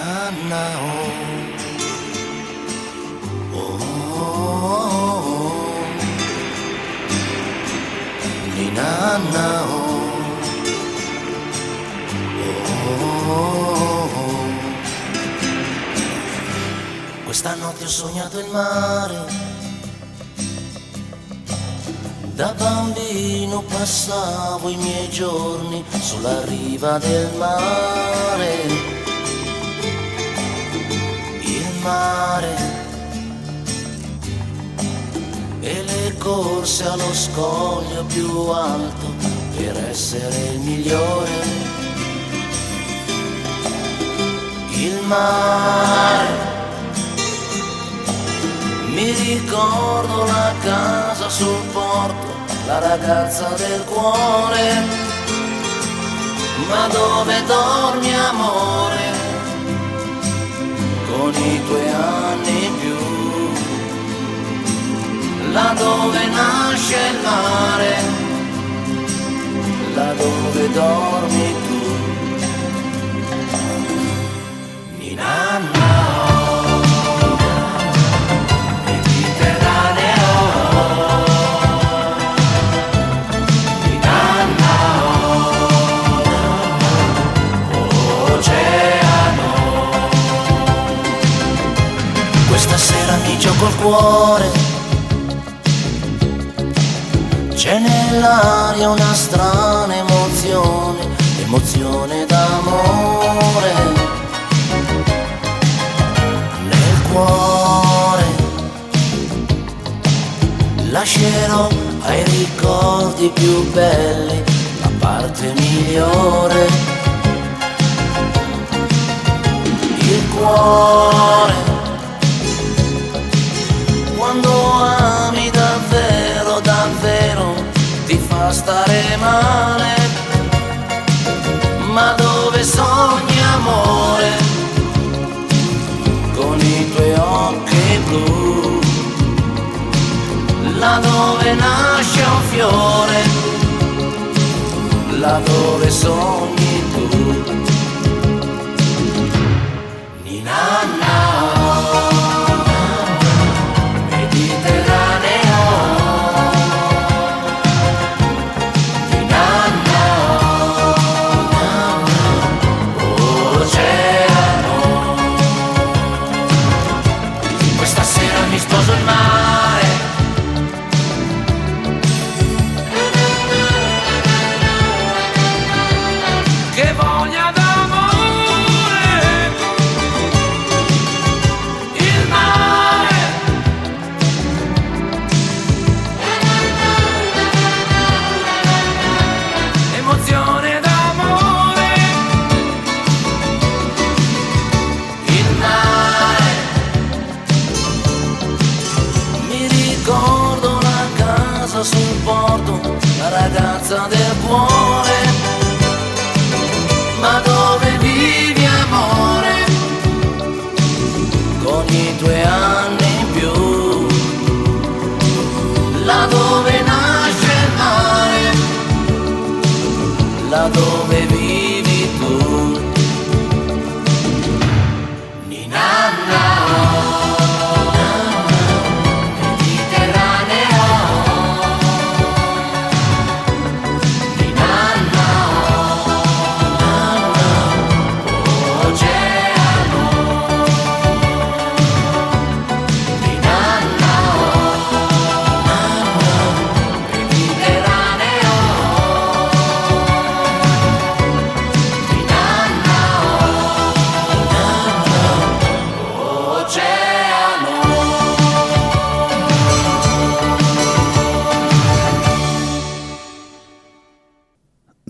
Ninanna oh. Oh, oh, oh. Ninanna oh. Oh, oh, oh. Questa notte ho sognato il mare da bambino passavo i miei giorni sulla riva del mare. Mare e le corse allo scoglio più alto per essere il migliore. Il mare mi ricordo la casa sul porto la ragazza del cuore, ma dove dormi amore, con i tuoi anni più, là dove nasce il mare, là dove dormi tu. Col cuore. C'è nell'aria una strana emozione, emozione d'amore. Nel cuore lascerò ai ricordi più belli la parte migliore. Il cuore quando ami davvero, davvero ti fa stare male. Ma dove sogni amore con i tuoi occhi blu? Là dove nasce un fiore, là dove sogni tu. des poings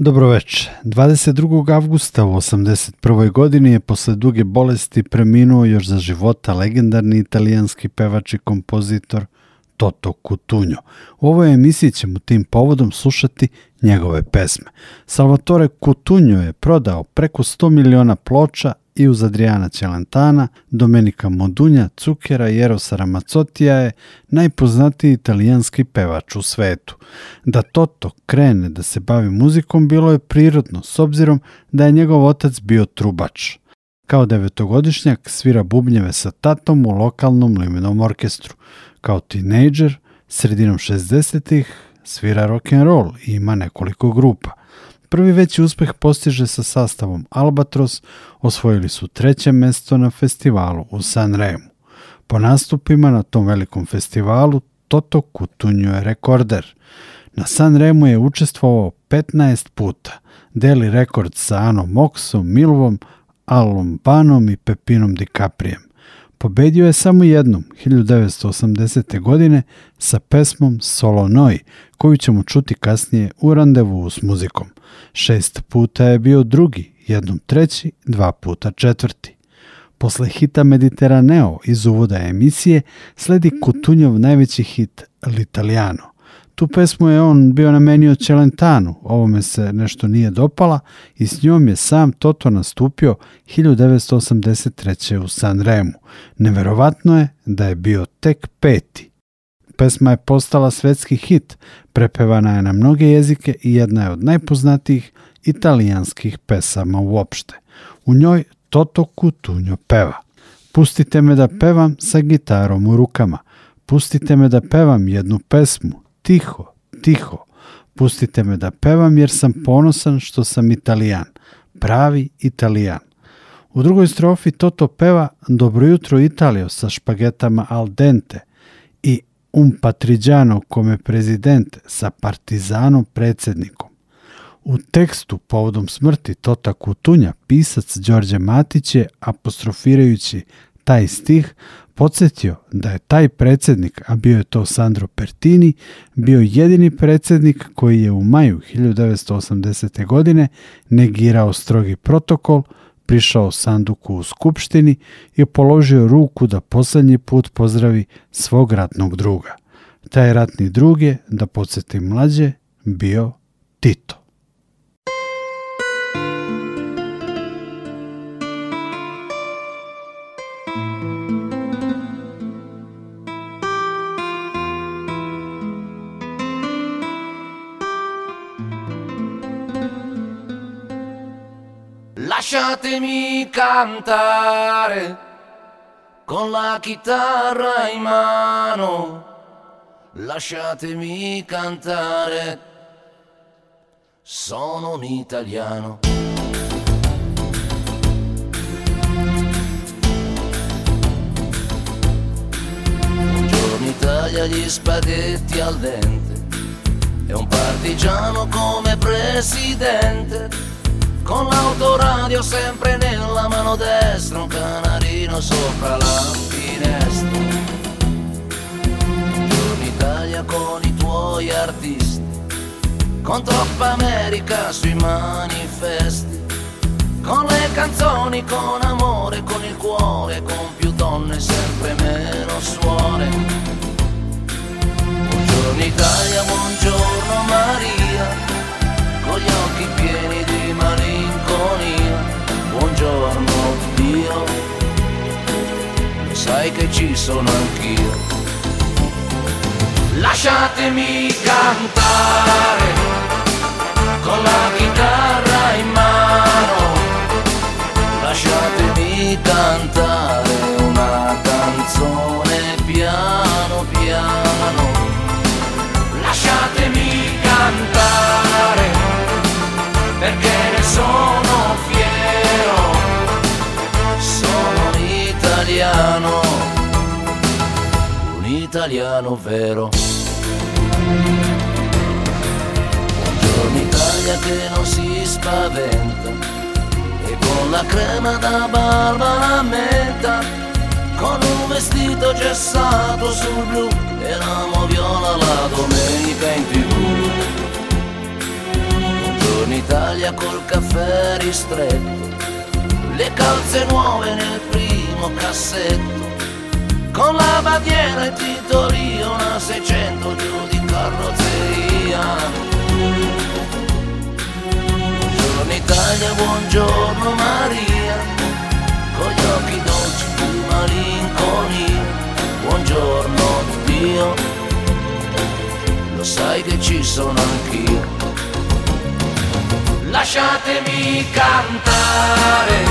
Dobroveče. 22. avgusta u 81. godini je posle duge bolesti preminuo još za života legendarni italijanski pevač i kompozitor Toto Cutugno. U ovoj emisiji ćemo tim povodom slušati njegove pesme. Salvatore Cutugno je prodao preko 100 miliona ploča i uz Adriana Celentana, Domenika Modunja, Cukera i Erosa Ramazzotija je najpoznatiji italijanski pevač u svetu. Da Toto krene da se bavi muzikom bilo je prirodno, s obzirom da je njegov otac bio trubač. Kao devetogodišnjak svira bubnjeve sa tatom u lokalnom limenom orkestru. Kao tinejdžer, sredinom 60-ih, svira rock and roll i ima nekoliko grupa. Prvi veći uspeh postiže sa sastavom Albatros, osvojili su treće mesto na festivalu u Sanremu. Po nastupima na tom velikom festivalu Toto Kutunju je rekorder. Na Sanremu je učestvovao 15 puta, deli rekord sa Anom Moxom, Milvom, Alom Banom i Pepinom DiCaprijem. Pobedio je samo jednom, 1980. godine, sa pesmom Solo Noi, koju ćemo čuti kasnije u randevu s muzikom. Šest puta je bio drugi, jednom treći, dva puta četvrti. Posle hita Mediteraneo iz uvoda emisije sledi Kutunjov najveći hit L'Italiano. Tu pesmu je on bio namenio Celentanu, ovome se nešto nije dopala i s njom je sam Toto nastupio 1983. u Sanremu. Neverovatno je da je bio tek peti. Pesma je postala svetski hit, prepevana je na mnoge jezike i jedna je od najpoznatijih italijanskih pesama uopšte. U njoj Toto Kutunjo peva. Pustite me da pevam sa gitarom u rukama. Pustite me da pevam jednu pesmu, tiho, tiho. Pustite me da pevam jer sam ponosan što sam italijan, pravi italijan. U drugoj strofi Toto peva Dobro jutro Italio sa špagetama al dente i Un patriđano come prezidente sa partizanom predsednikom. U tekstu povodom smrti Tota Kutunja pisac Đorđe Matić je, apostrofirajući taj stih, podsjetio da je taj predsednik, a bio je to Sandro Pertini, bio jedini predsednik koji je u maju 1980. godine negirao strogi protokol, prišao Sanduku u Skupštini i položio ruku da poslednji put pozdravi svog ratnog druga. Taj ratni drug je, da podsjeti mlađe, bio Tito. Lasciatemi cantare con la chitarra in mano, lasciatemi cantare, sono un italiano. Buongiorno Italia, gli spaghetti al dente, e un partigiano come presidente con l'autoradio sempre nella mano destra, un canarino sopra la finestra. Buongiorno Italia con i tuoi artisti, con troppa America sui manifesti, con le canzoni, con amore, con il cuore, con più donne, sempre meno suore. Buongiorno Italia, buongiorno Maria con gli occhi malinconia. Buongiorno Dio, sai che ci sono anch'io. Lasciatemi cantare con la chitarra italiano vero. Buongiorno Italia che non si spaventa e con la crema da barba la menta, con un vestito gessato sul blu e l'amo viola la domenica in tv in Italia col caffè ristretto, le calze nuove nel primo cassetto, con la bandiera e titoli una 600 giù di carrozzeria. Buongiorno Italia, buongiorno Maria, con gli occhi dolci di malinconia, buongiorno Dio, lo sai che ci sono anch'io. Lasciatemi cantare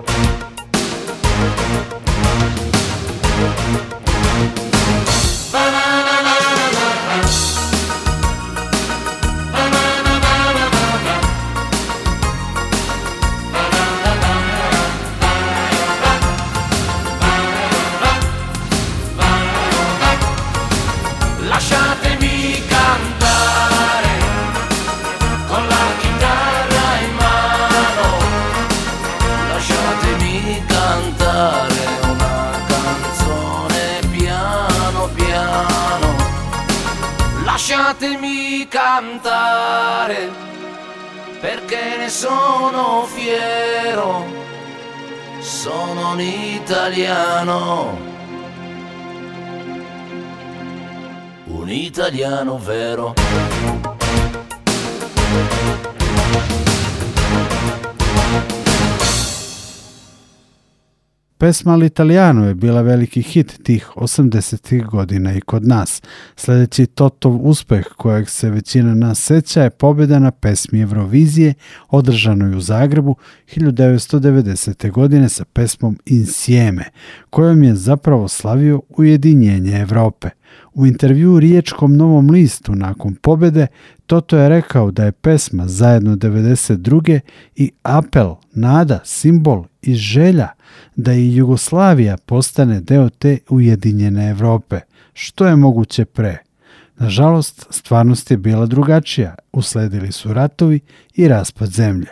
italiano vero. Pesma L'Italijano je bila veliki hit tih 80. godina i kod nas. Sljedeći Totov uspeh kojeg se većina nas seća je pobjeda na pesmi Eurovizije održanoj u Zagrebu 1990. godine sa pesmom Insieme, kojom je zapravo slavio ujedinjenje Europe. U intervju Riječkom Novom listu nakon pobjede Toto je rekao da je pesma zajedno 92. i apel, nada, simbol i želja da i Jugoslavija postane deo te ujedinjene Europe, što je moguće pre. Nažalost, stvarnost je bila drugačija, usledili su ratovi i raspad zemlje.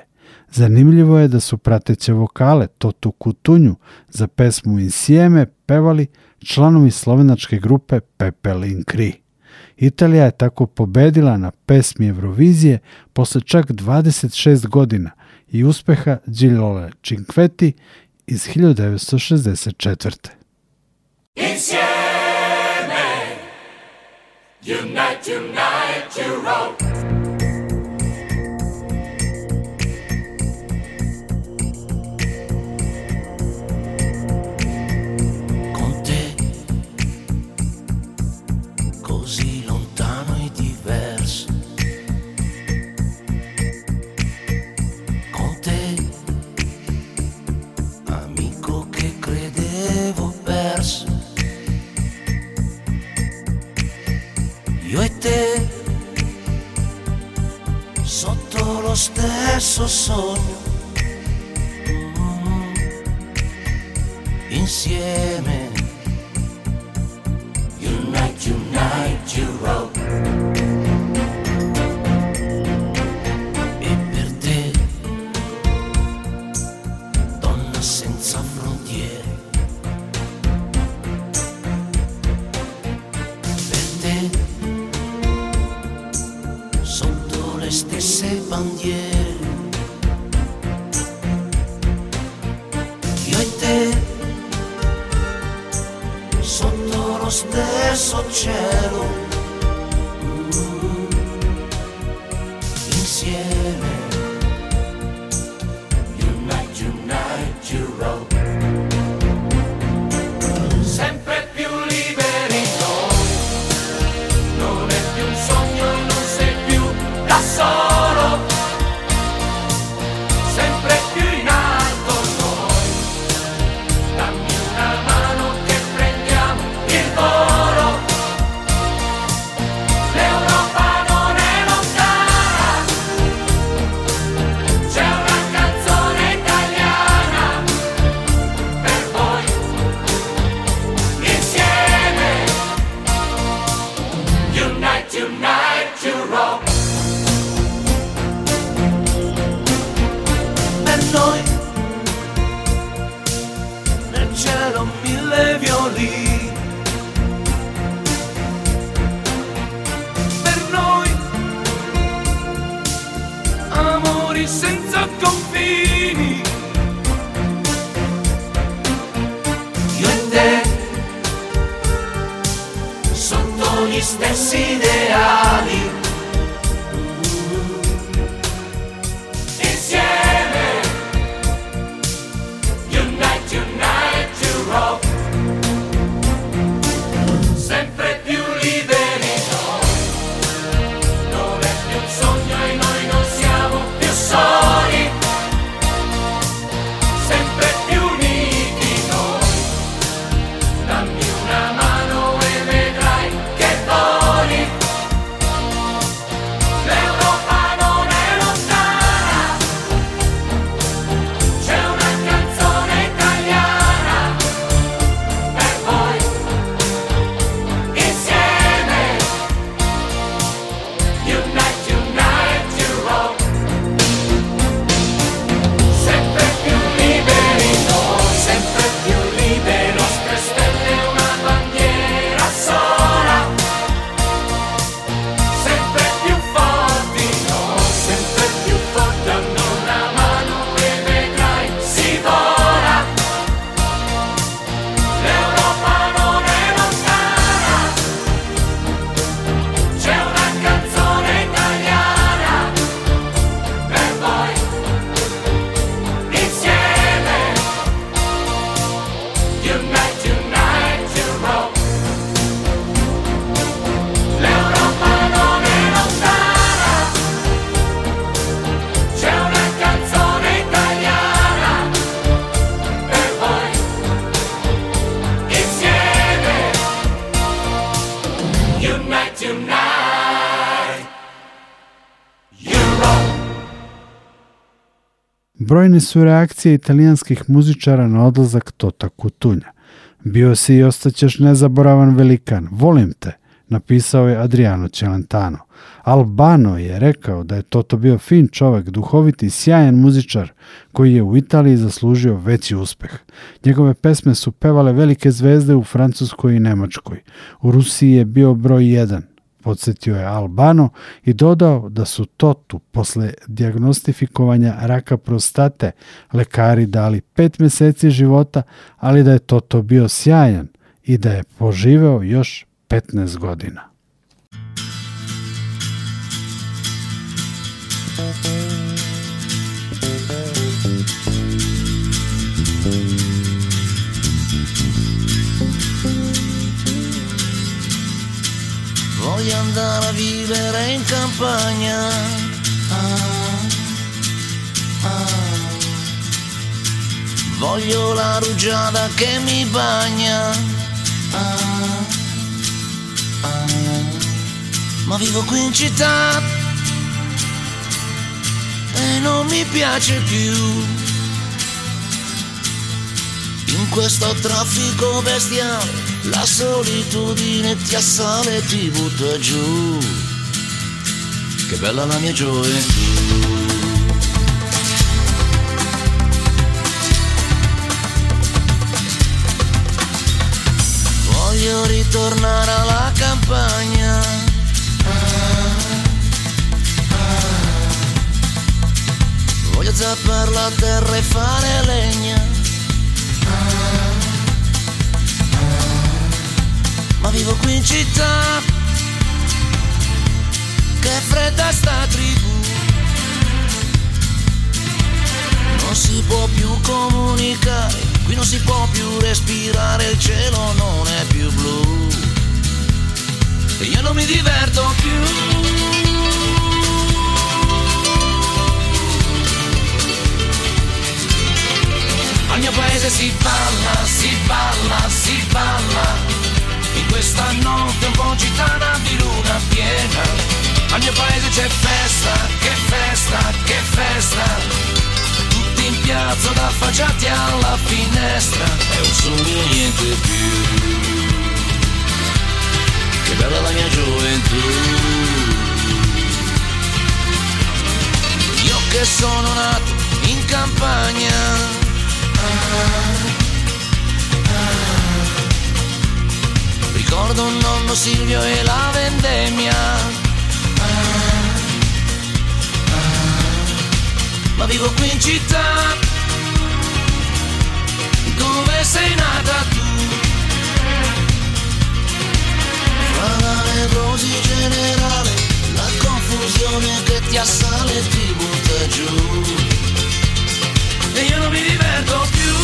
Zanimljivo je da su prateće vokale Totu Kutunju za pesmu Insieme pevali članovi slovenačke grupe Pepel in Kri. Italija je tako pobedila na pesmi Eurovizije posle čak 26 godina i uspeha Gilole Cinquetti iz 1964. Insieme, unite, unite. Io e te, sotto lo stesso sogno, insieme. Unite, unite, Europe. cielo Brojne su reakcije italijanskih muzičara na odlazak Tota Kutunja. Bio si i ostaćeš nezaboravan velikan, volim te, napisao je Adriano Celentano. Albano je rekao da je Toto bio fin čovek, duhoviti i sjajan muzičar koji je u Italiji zaslužio veći uspeh. Njegove pesme su pevale velike zvezde u Francuskoj i Nemačkoj. U Rusiji je bio broj 1 podsjetio je Albano i dodao da su Totu posle diagnostifikovanja raka prostate lekari dali pet meseci života, ali da je Toto bio sjajan i da je poživeo još 15 godina. Andare a vivere in campagna. Ah, ah. Voglio la rugiada che mi bagna. Ah, Ma vivo qui in città e non mi piace più. In questo traffico bestiale la solitudine ti assale e ti butta giù. Che bella la mia gioventù. Voglio ritornare alla campagna. Voglio zappare la terra e fare legna. Ma vivo qui in città. Che fredda sta tribù. Non si può più comunicare, qui non si può più respirare, il cielo non è più blu. E io non mi diverto più. Al mio paese si balla, si balla, si balla mio paese c'è festa, che festa, che festa. Tutti in piazza da affacciati alla finestra. È un sogno niente più. Che bella la mia gioventù. Io che sono nato in campagna. Ah, Ricordo un nonno Silvio e la vendemmia. Ma vivo qui in città, dove sei nata tu. Fra la nevrosi generale, la confusione che ti assale e ti butta giù. E io non mi diverto più.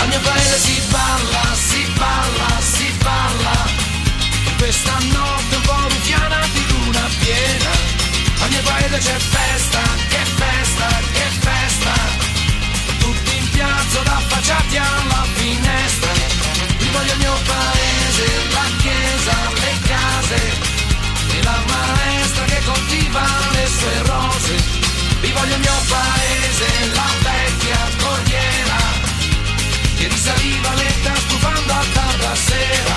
Al mio paese si balla, si balla, si balla. Questa notte un po' ruffiana di luna piena. Al mio paese c'è festa, che festa, che festa. Tutti in piazza affacciati alla finestra. Rivoglio il mio paese, la chiesa, le case. E la maestra che coltiva le sue rose. Rivoglio il mio paese, la vecchia corriera che risaliva lenta stufando a tarda sera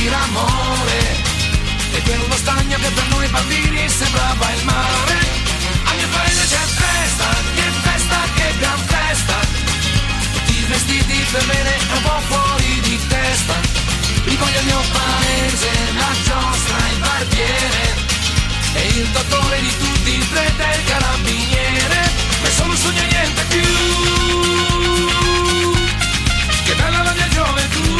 gente che respira amore e quello stagno che per noi bambini sembrava il mare. Al mio paese c'è festa, che festa, che gran festa. Tutti vestiti per bene e un po' fuori di testa. Rivoglio il mio paese, la giostra, il barbiere. E il dottore di tutti, il prete e il carabiniere. Ma è solo sogno niente più. Che bella la mia gioventù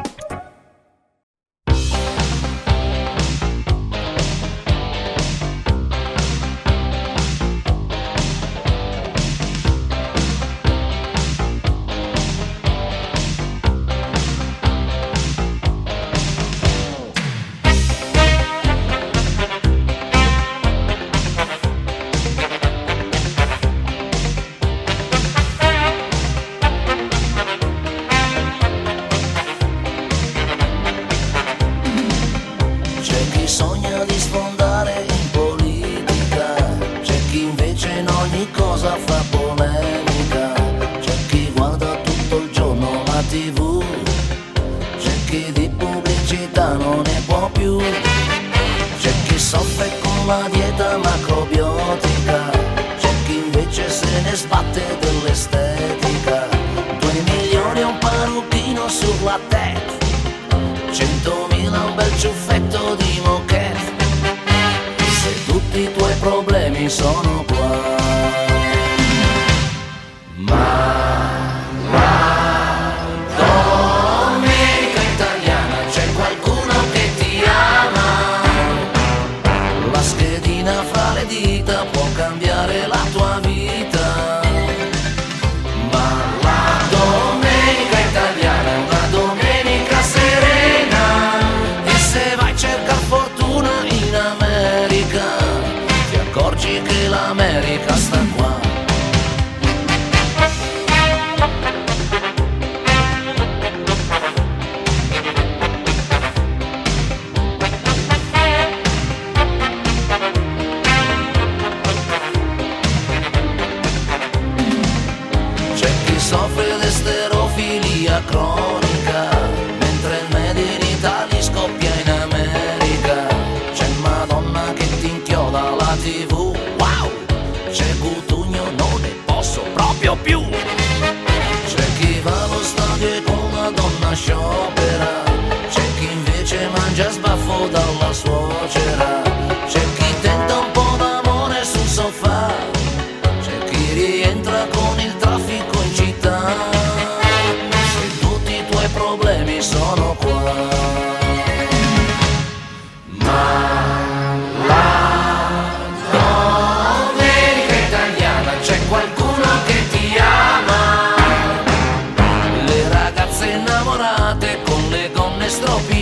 Tv, c'è chi di pubblicità non ne può più, c'è chi soffre con la dieta macrobiotica, c'è chi invece se ne sbatte dell'estetica, due milioni e un parrucchino sulla testa. Centomila un bel ciuffetto di moquette. Se tutti i tuoi problemi sono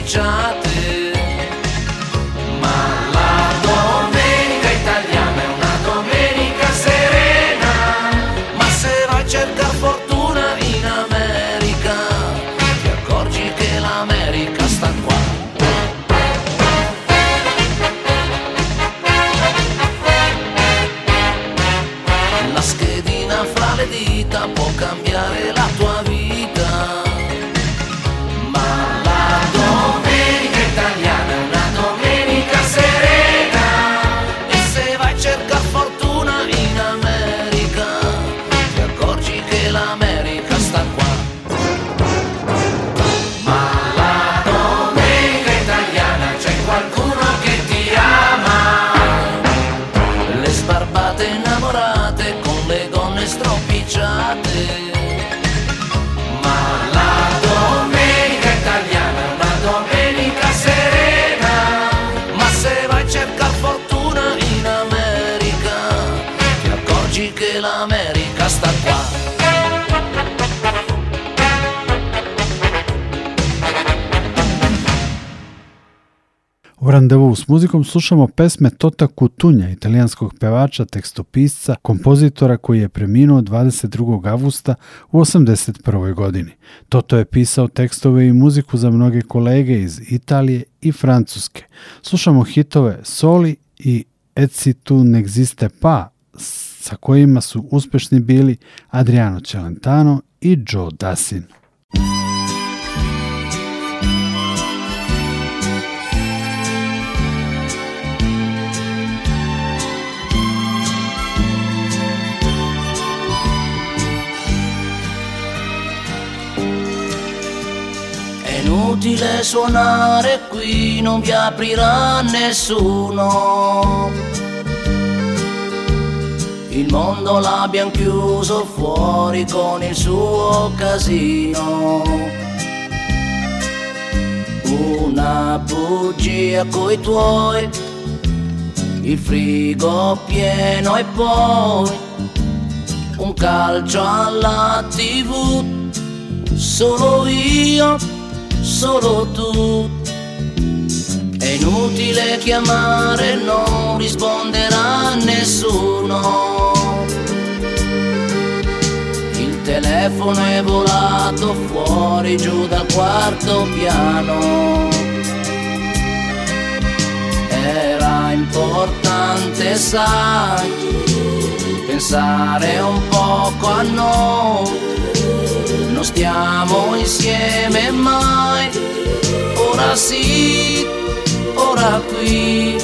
John. U randevu s muzikom slušamo pesme Tota Kutunja, italijanskog pevača, tekstopisca, kompozitora koji je preminuo 22. avgusta u 81. godini. Toto je pisao tekstove i muziku za mnoge kolege iz Italije i Francuske. Slušamo hitove Soli i Etsi tu n'existe pa, sa kojima su uspešni bili Adriano Celentano i Joe Dassin. Inutile suonare qui, non vi aprirà nessuno. Il mondo l'abbiamo chiuso fuori con il suo casino. Una bugia coi tuoi, il frigo pieno e poi un calcio alla tv, solo io solo tu. È inutile chiamare, non risponderà nessuno. Il telefono è volato fuori giù dal quarto piano. Era importante, sai, pensare un poco a noi non stiamo insieme mai, ora sì, ora qui,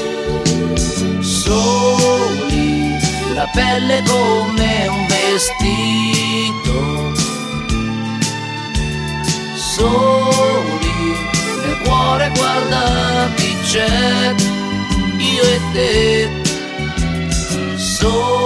soli, la pelle come un vestito, soli, nel cuore guarda chi c'è, io e te, soli,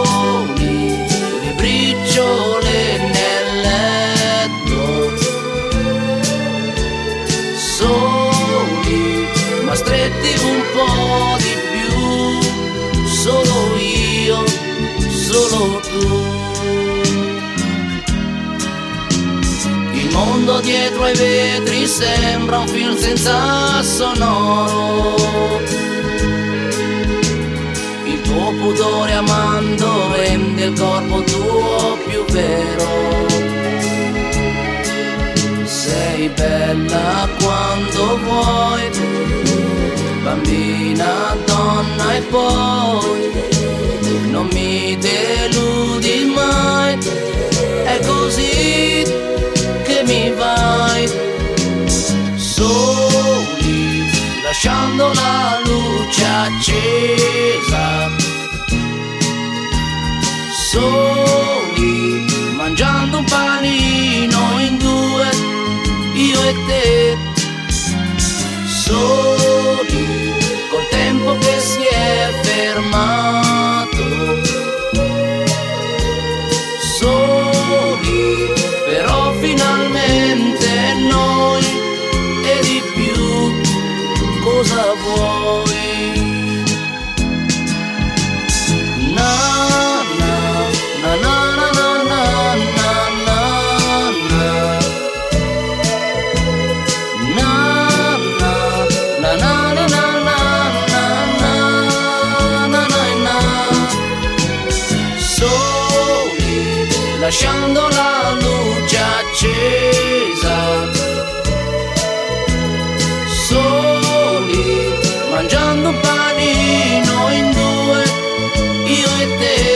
dietro ai vetri sembra un film senza sonoro. Il tuo pudore amando rende il corpo tuo più vero sei bella quando vuoi, bambina, donna e poi non mi deludi mai, è così mi vai, soli, lasciando la luce accesa, soli, mangiando un panino in due io e te, soli, col tempo che si è fermato, finalmente noi e di più cosa vuoi? lasciando la luce accesa. Io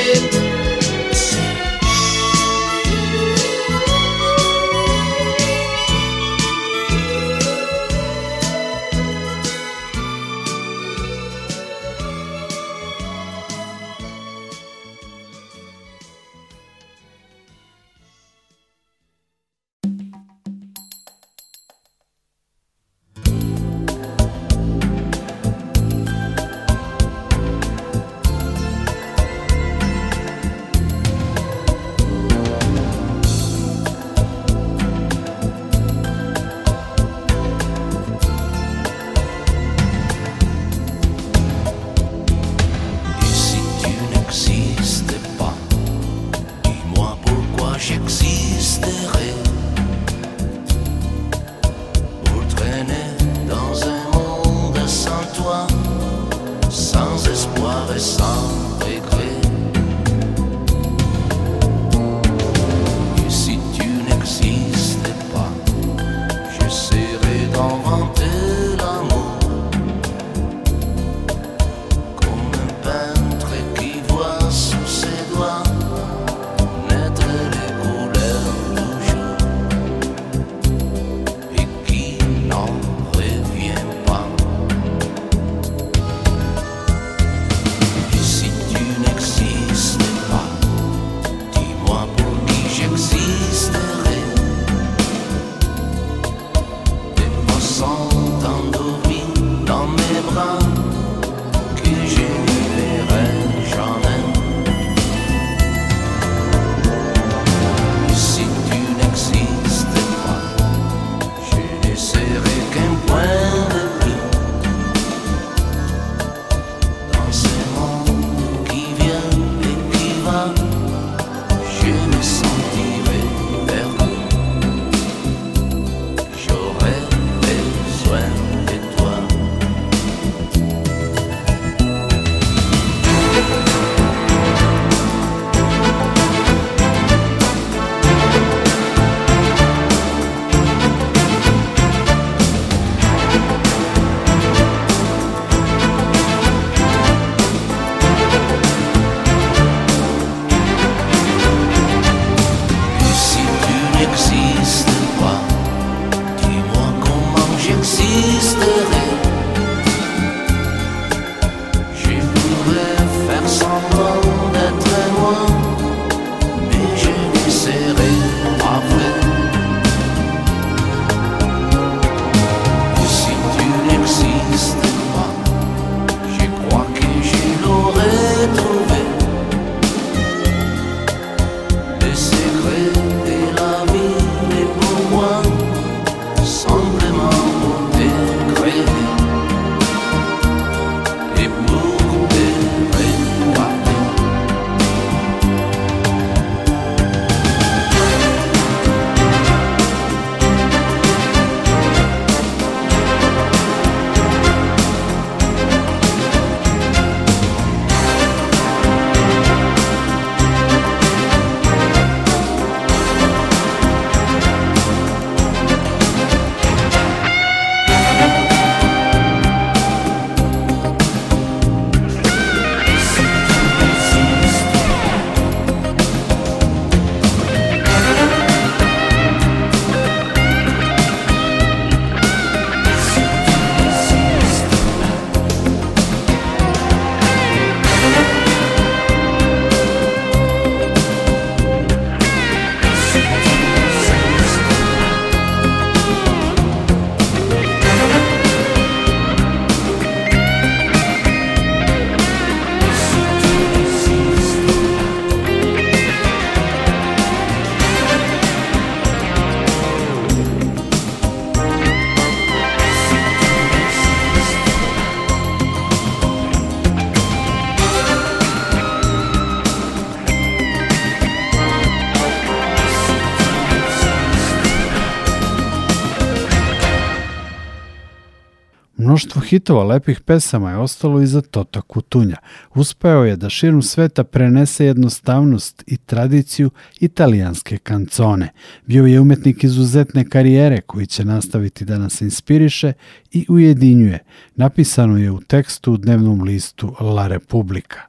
hitova lepih pesama je ostalo iza Tota Kutunja. Uspeo je da širom sveta prenese jednostavnost i tradiciju italijanske kancone. Bio je umetnik izuzetne karijere koji će nastaviti da nas inspiriše i ujedinjuje. Napisano je u tekstu u dnevnom listu La Republika.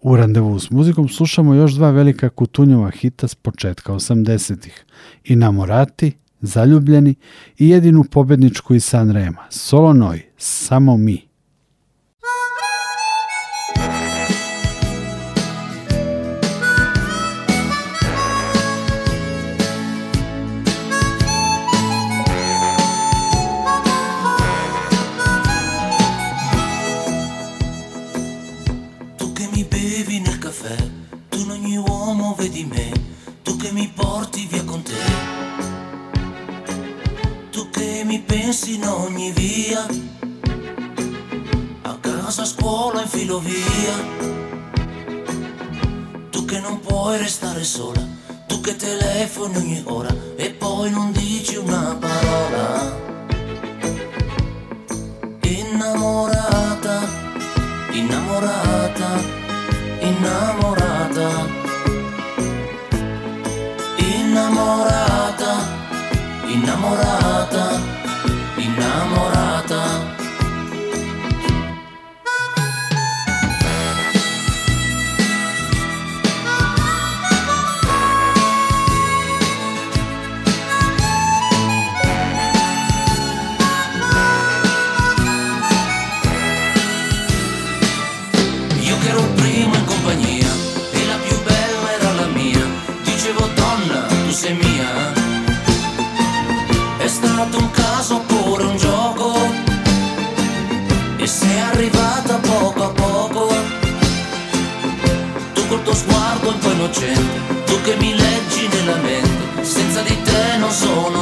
U randevu s muzikom slušamo još dva velika Kutunjova hita s početka 80-ih. I Namorati zaljubljeni i jedinu pobedničku iz Sanrema, Solonoj, samo mi. pensi in ogni via, a casa, a scuola, in filo via. Tu che non puoi restare sola, tu che telefoni ogni ora e poi non dici una parola. Innamorata, innamorata, innamorata, innamorata, innamorata. innocente, tu che mi leggi nella mente, senza di te non sono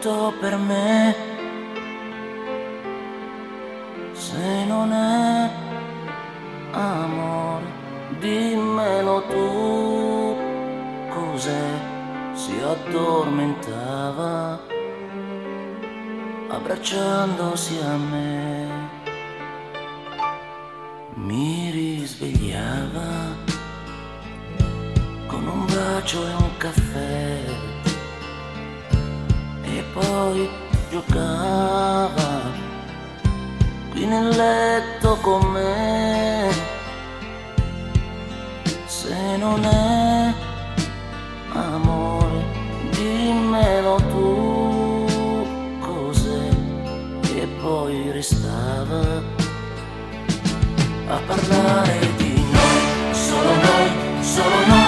tutto per me. Se non è amore, dimmelo tu. Cos'è? Si addormentava abbracciandosi a me. Mi risvegliava con un bacio e un caffè e poi giocava qui nel letto con me. Se non è amore, dimmelo tu cos'è e poi restava a parlare di noi, solo noi, solo noi.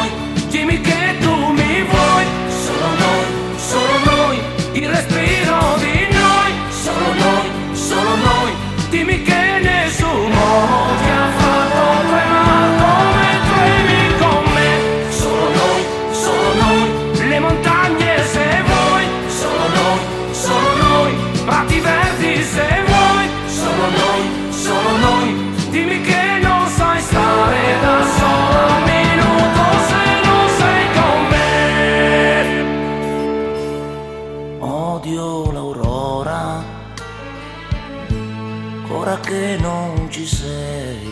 Che non ci sei.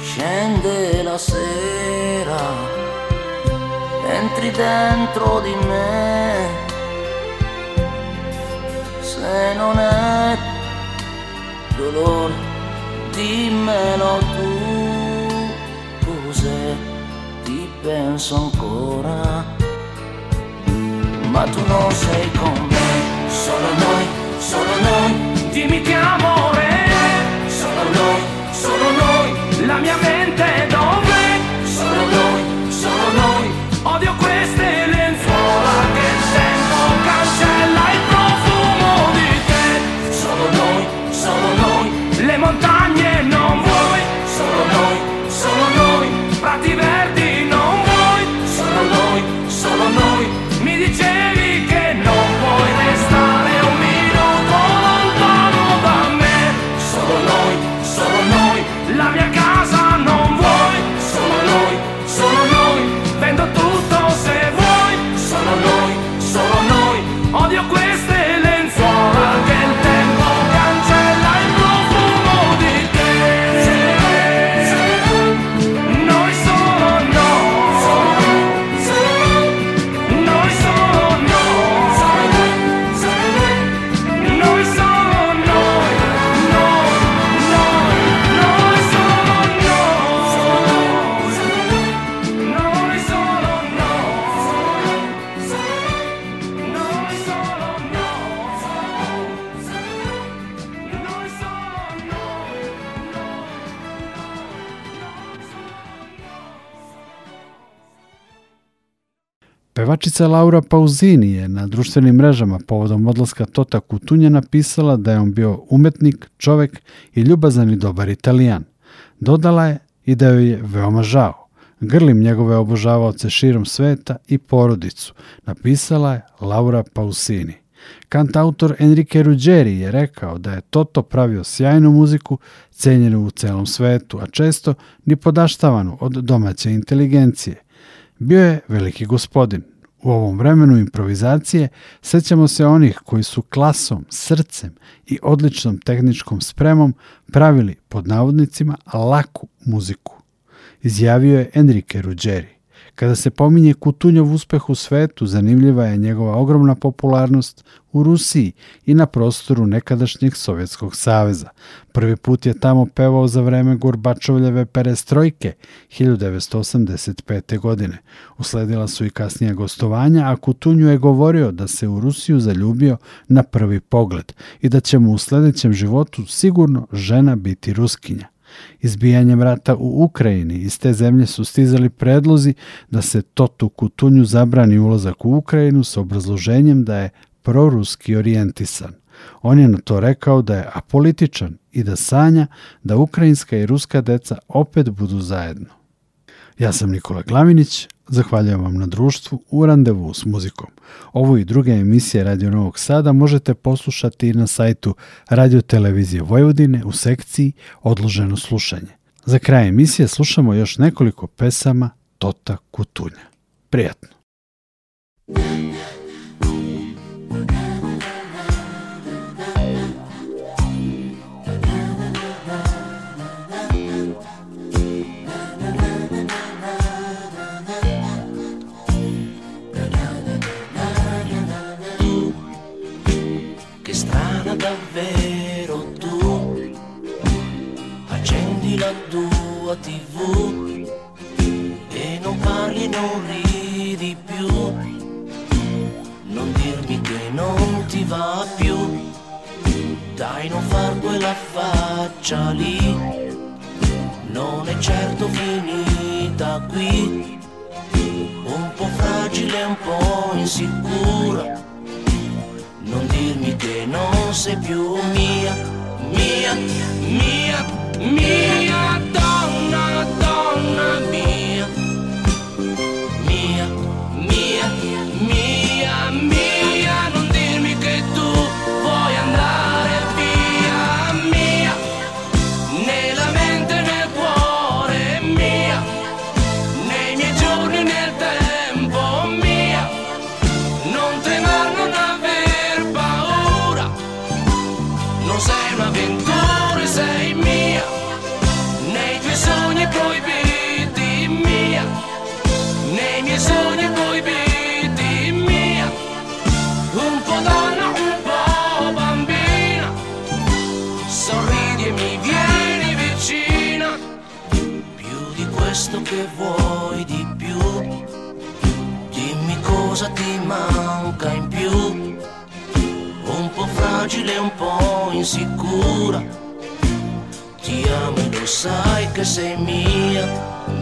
Scende la sera, entri dentro di me. Se non è dolore, dimmelo tu, cos'è, ti penso ancora. Ma tu non sei con me, solo noi, solo noi, dimmi che amore, solo noi, solo noi, la mia mente dove, Pevačica Laura Pauzini je na društvenim mrežama povodom odlaska Tota Kutunja napisala da je on bio umetnik, čovek i ljubazan i dobar italijan. Dodala je i da joj je veoma žao. Grlim njegove obožavaoce širom sveta i porodicu, napisala je Laura Pausini. Kantautor Enrique Ruggeri je rekao da je Toto pravio sjajnu muziku, cenjenu u celom svetu, a često ni podaštavanu od domaće inteligencije. Bio je veliki gospodin. U ovom vremenu improvizacije sećamo se onih koji su klasom, srcem i odličnom tehničkom spremom pravili pod navodnicima laku muziku. Izjavio je Enrique Ruggeri. Kada se pominje Kutunjov uspeh u svetu, zanimljiva je njegova ogromna popularnost u Rusiji i na prostoru nekadašnjeg Sovjetskog saveza. Prvi put je tamo pevao za vreme Gorbačovljeve perestrojke 1985. godine. Usledila su i kasnija gostovanja, a Kutunju je govorio da se u Rusiju zaljubio na prvi pogled i da će mu u sledećem životu sigurno žena biti ruskinja. Izbijanjem rata u Ukrajini iz te zemlje su stizali predlozi da se Totu Kutunju zabrani ulazak u Ukrajinu sa obrazloženjem da je proruski orijentisan. On je na to rekao da je apolitičan i da sanja da ukrajinska i ruska deca opet budu zajedno. Ja sam Nikola Glavinić, zahvaljujem vam na društvu u randevu s muzikom. Ovu i druge emisije Radio Novog Sada možete poslušati na sajtu Radio Televizije Vojvodine u sekciji Odloženo slušanje. Za kraj emisije slušamo još nekoliko pesama Tota Kutunja. Prijatno! Non ridi più. Non dirmi che non ti va più. Dai, non far quella faccia lì. Non è certo finita qui. Un po' fragile, un po' insicura. Non dirmi che non sei più mia, mia, mia, mia vida é um pão insegura. Te amo e não sai que sem minha,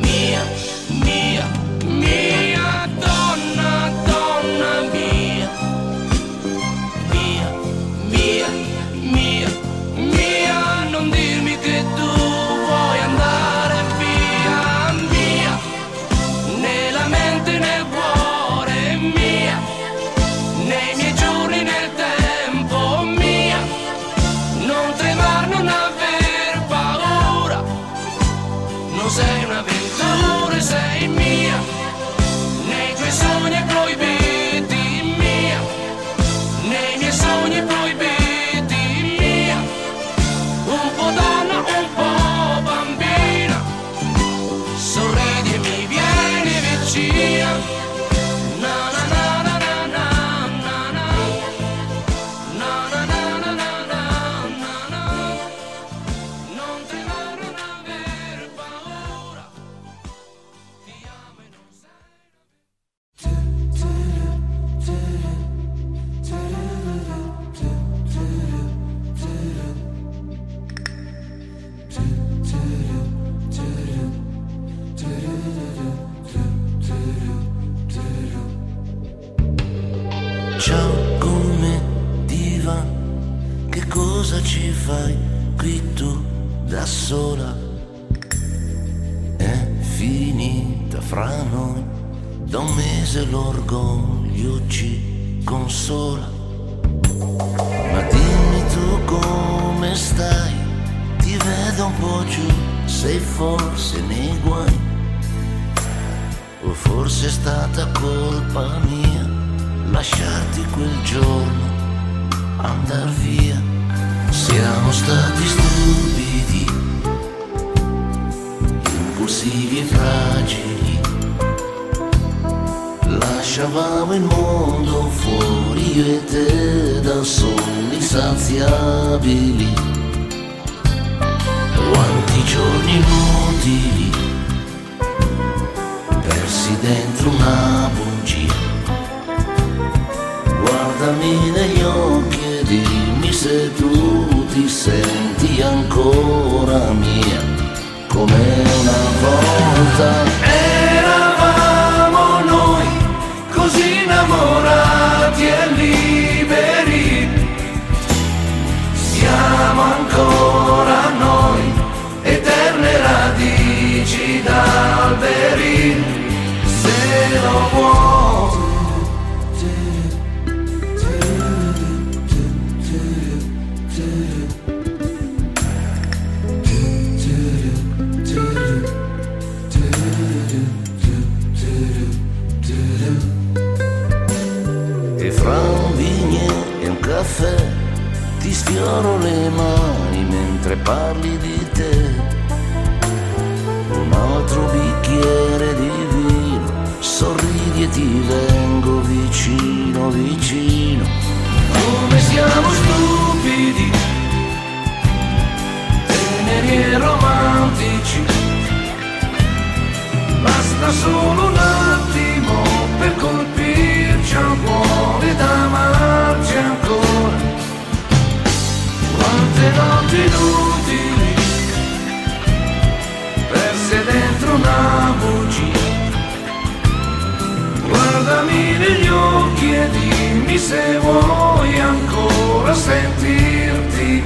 minha, minha, minha. inspiegabili. Quanti giorni inutili, persi dentro una bugia. Guardami negli occhi e dimmi se tu ti senti ancora mia, come una volta. Eravamo noi così innamorati e lì sfioro le mani mentre parli di te. Un altro bicchiere di vino, sorridi e ti vengo vicino, vicino. Come siamo stupidi, teneri e romantici. Basta solo un attimo per colpirci al cuore ed amarci ancora non ti inutili perse dentro una bugia. Guardami negli occhi e dimmi se vuoi ancora sentirti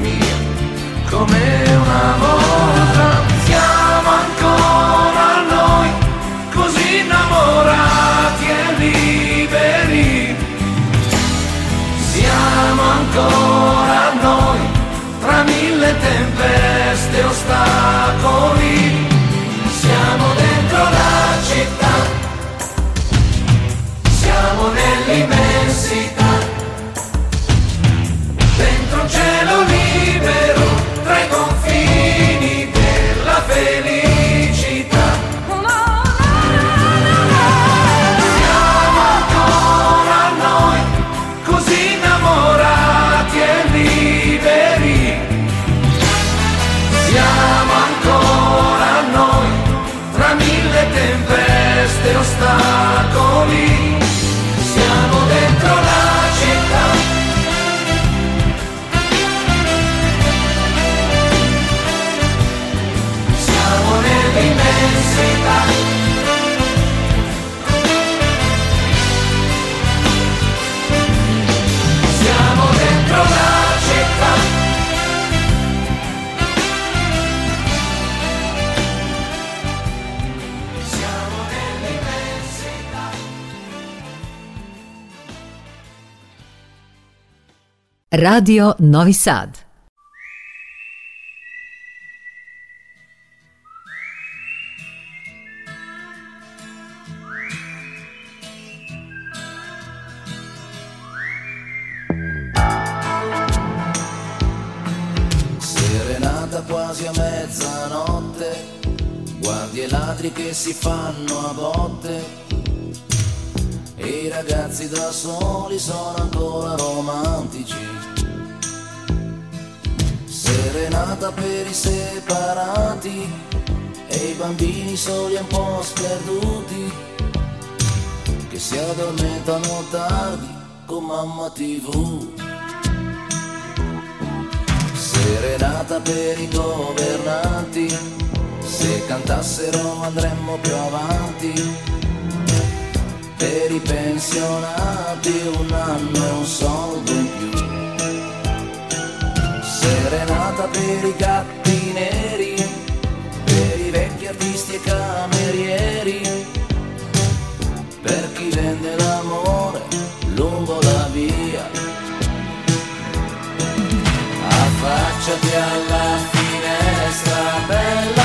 Radio Novi Sad. Serenata quasi a mezzanotte, guardi i ladri che si fanno a botte i ragazzi da soli sono ancora romantici. Serenata per i separati e i bambini soli un po' sperduti che si addormentano tardi con mamma tv. Serenata per i governanti, se cantassero andremmo più avanti per i pensionati un anno e un soldo in più. Serenata per i gatti neri, per i vecchi artisti e camerieri, per chi vende l'amore lungo la via. Affacciati alla finestra bella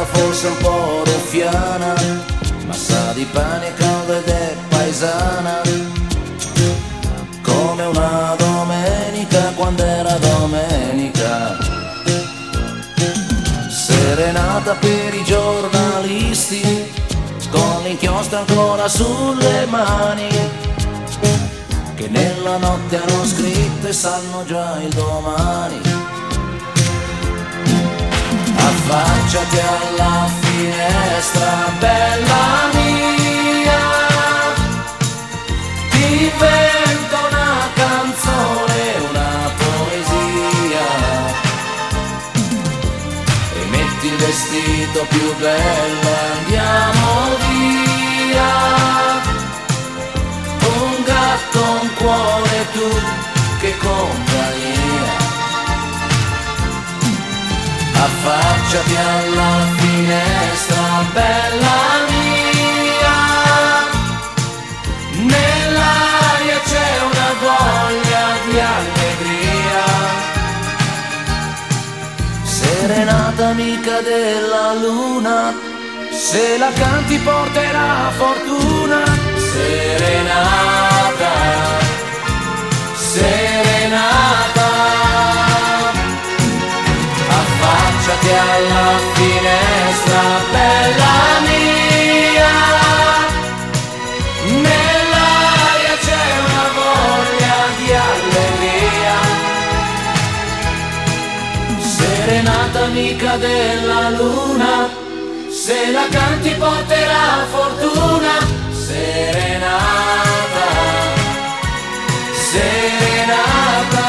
Serenata forse un po' ruffiana, ma sa di pane caldo ed è paesana come una domenica quando era domenica. Serenata per i giornalisti, con l'inchiostro ancora sulle mani, che nella notte hanno scritto e sanno già il domani. Affacciati alla finestra, bella mia, ti vedo canzone, una poesia e metti il vestito più bello andiamo via. Un gatto, un cuore, tu che compagnia. Affacciati alla finestra, bella mia. Nell'aria c'è una voglia di allegria. Serenata amica della luna, se la canti porterà fortuna. Serenata, serenata. Affacciati alla finestra, bella mia. Nell'aria c'è una voglia di allegria. Serenata amica della luna, se la canti porterà fortuna. Serenata, serenata.